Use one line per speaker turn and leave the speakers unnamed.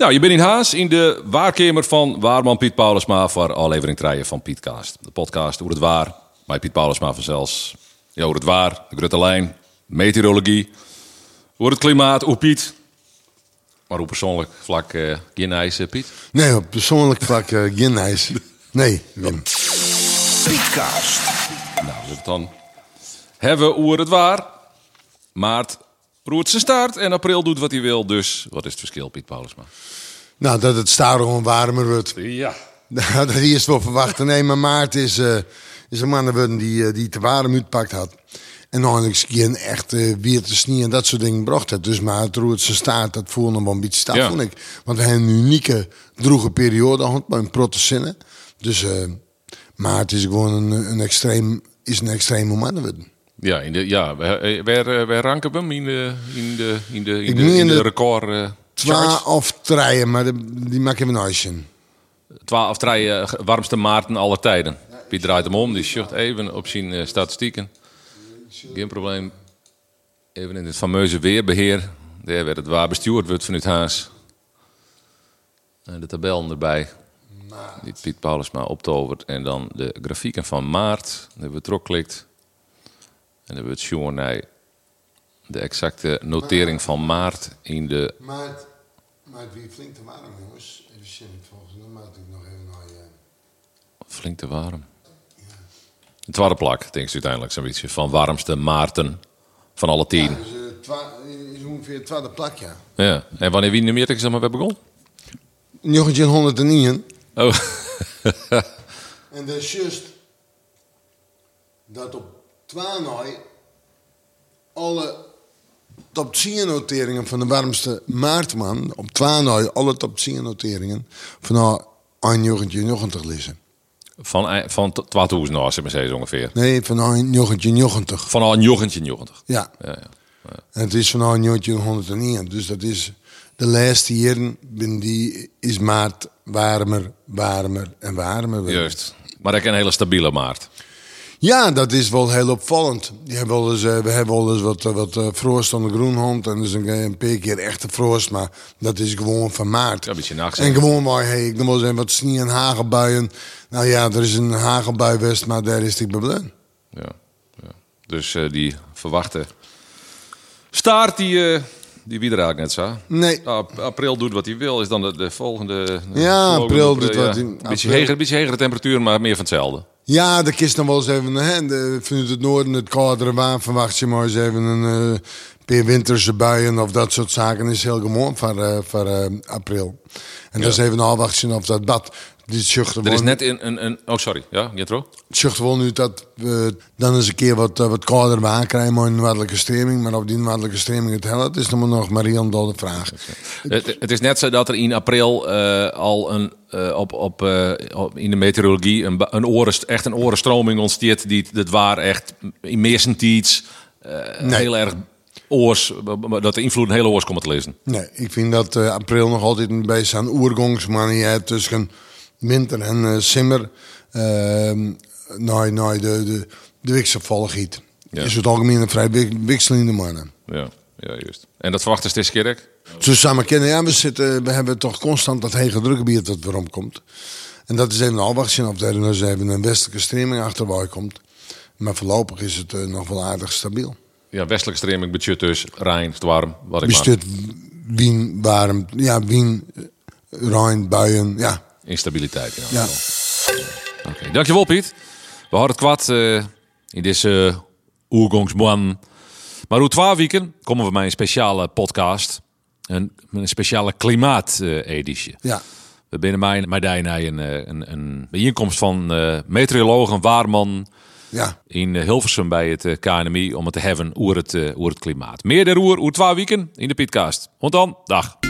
Nou, je bent in Haas in de waarkamer van Waarman Piet Paulusma voor aflevering 3 van Pietcast. De podcast over het waar, bij Piet Paulusma vanzelfs. Ja, over het waar, de grote lijn, meteorologie, over het klimaat, hoe Piet. Maar hoe persoonlijk vlak eh geen ijs, eh, Piet?
Nee, op persoonlijk vlak eh, geen ijs. Nee, Wim.
Pietcast.
Nou, dus het dan hebben we over het waar. Maart roert zijn staart en april doet wat hij wil. Dus wat is het verschil, Piet Paulusma?
Nou, dat het gewoon warmer wordt.
Ja.
Dat eerst wel verwachten. Nee, maar maart is, eh, is een man geworden die, eh, die te warm uitpakt had. En eigenlijk geen echt eh, weer te snie en dat soort dingen bracht het. Dus maar het roert zijn staart, dat voelde hem wel een beetje stap,
Ja.
vond ik. Want we hebben een unieke droege periode gehad bij een protozinnen. Dus eh maart is gewoon een, een extreem, is een extreem moment.
Ja, in de, ja wij, wij, wij ranken hem in de, in de, in de, in de, in de
de
record eh charts.
Twa of treien, maar de- die maken we nooit zien.
Twaalf drie eh, warmste maarten aller tijden. Piet draait hem om, die sjocht even op zijn eh, statistieken. Geen probleem. Even in het fameuze weerbeheer. Daar werd het waar bestuurd wordt vanuit Haas. En de tabellen erbij. Die Piet Paulusma optovert. En dan de grafieken van maart. Hebben we klikt. En dan hebben we het zien naar de exacte notering van maart in de
Maar het, maar het wie flink te warm, jongens. Even volgens mij ik nog even naar je.
Flink te warm. Het tweede plak, denk ik uiteindelijk zo'n beetje. Van warmste maarten van alle tien.
Ja, dus, eh, twa- is ongeveer het tweede plak, ja.
Ja. En wanneer wie nummer ik zeg maar weer begon?
1909.
Oh,
En dat is juist dat op 12 alle top 10 noteringen van de warmste maartman, op 12 alle top 10 noteringen van nou 1990 lezen.
van, van t- 2000 nou, zeg maar ongeveer.
Nee, van 1990.
Van al een jochentje 90.
Ja.
Ja, ja.
En het is van 1901. Dus dat is de laatste jaren die is maart warmer, warmer en warmer.
Juist. Maar dat is een hele stabiele maart.
Ja, dat is wel heel opvallend. Je hebt wel eens, eh, we hebben wel eens wat, eh, wat eh, frost aan de groenhond. En dus een, een paar keer echte frost. Maar dat is gewoon van maart.
Ja, een beetje nacht.
En gewoon maar, hey, ik noem wel eens wat sneeuw en hagelbuien. Nou ja, er is een hagelbui west, maar daar is die beblun.
Ja, ja. Dus die verwachte staart die, eh die er eigenlijk net zo.
Nee,
Ap- april doet wat hij wil, is dan de, de volgende. de
Ja, april doet wat hij-
Een beetje, heger, beetje hegere temperatuur, maar meer van hetzelfde.
Ja, de kist dan wel eens even, hè, de, vanuit het noorden, het koudere waar, verwacht je maar eens even een eh paar winterse buien of dat soort zaken. is heel gewoon eh, voor eh, april. En dat is even afwachten of dat bad.
Er is net een, een, een... Oh, sorry. Ja, Jetro?
zucht gewoon nu dat we dan eens een keer wat, eh, wat kouder waar krijgen, maar een noordelijke streming. Maar of die noordelijke streming het helpt, is dan maar nog maar een de vraag.
Het, het is net zo dat er in april eh, al een, eh, op, op, op, in de meteorologie een, een echt een orenstroming ontsteert die het waar echt in eh
Nee.
heel erg oors, dat de invloed een hele oors komt te lezen.
Nee, ik vind dat april nog altijd een beetje aan oergangsmanier tussen winter en eh simmer. Ehm nee, nee, de, de, de wisselvalligheid.
Ja.
Is het algemeen een vrij wisselende mannen.
Ja, ja juist. En dat verwachten ze deze keer ook?
Zo samen kennen, ja, we, zitten, we hebben toch constant dat hege drukgebied dat weer omkomt. En dat is even een afwachting of er dus even een westelijke streming achterbij komt. Maar voorlopig is het eh, nog wel aardig stabiel.
Ja, westelijke streming, budget dus, Rijn, het warm, wat ik maar.
Bestuurt Wien, warm, ja, Wien, Rijn, buien, ja.
Instabiliteit. In
Ja.
Oké, dankjewel Piet. We houden het kwad eh, in deze uh, oergongsman. Maar hoe twee weken komen we met een speciale podcast. Een, een speciale klimaat-editie.
Ja.
we binnen mij met die naar een, eh, een, een bijeenkomst van eh meteoroloog en waarman
Ja,
in eh, Hilversum bij het eh, KNMI om het te hebben over het, eh, over het klimaat. Meer daarover, hoe twee weken in de Pietcast. Want dan, dag.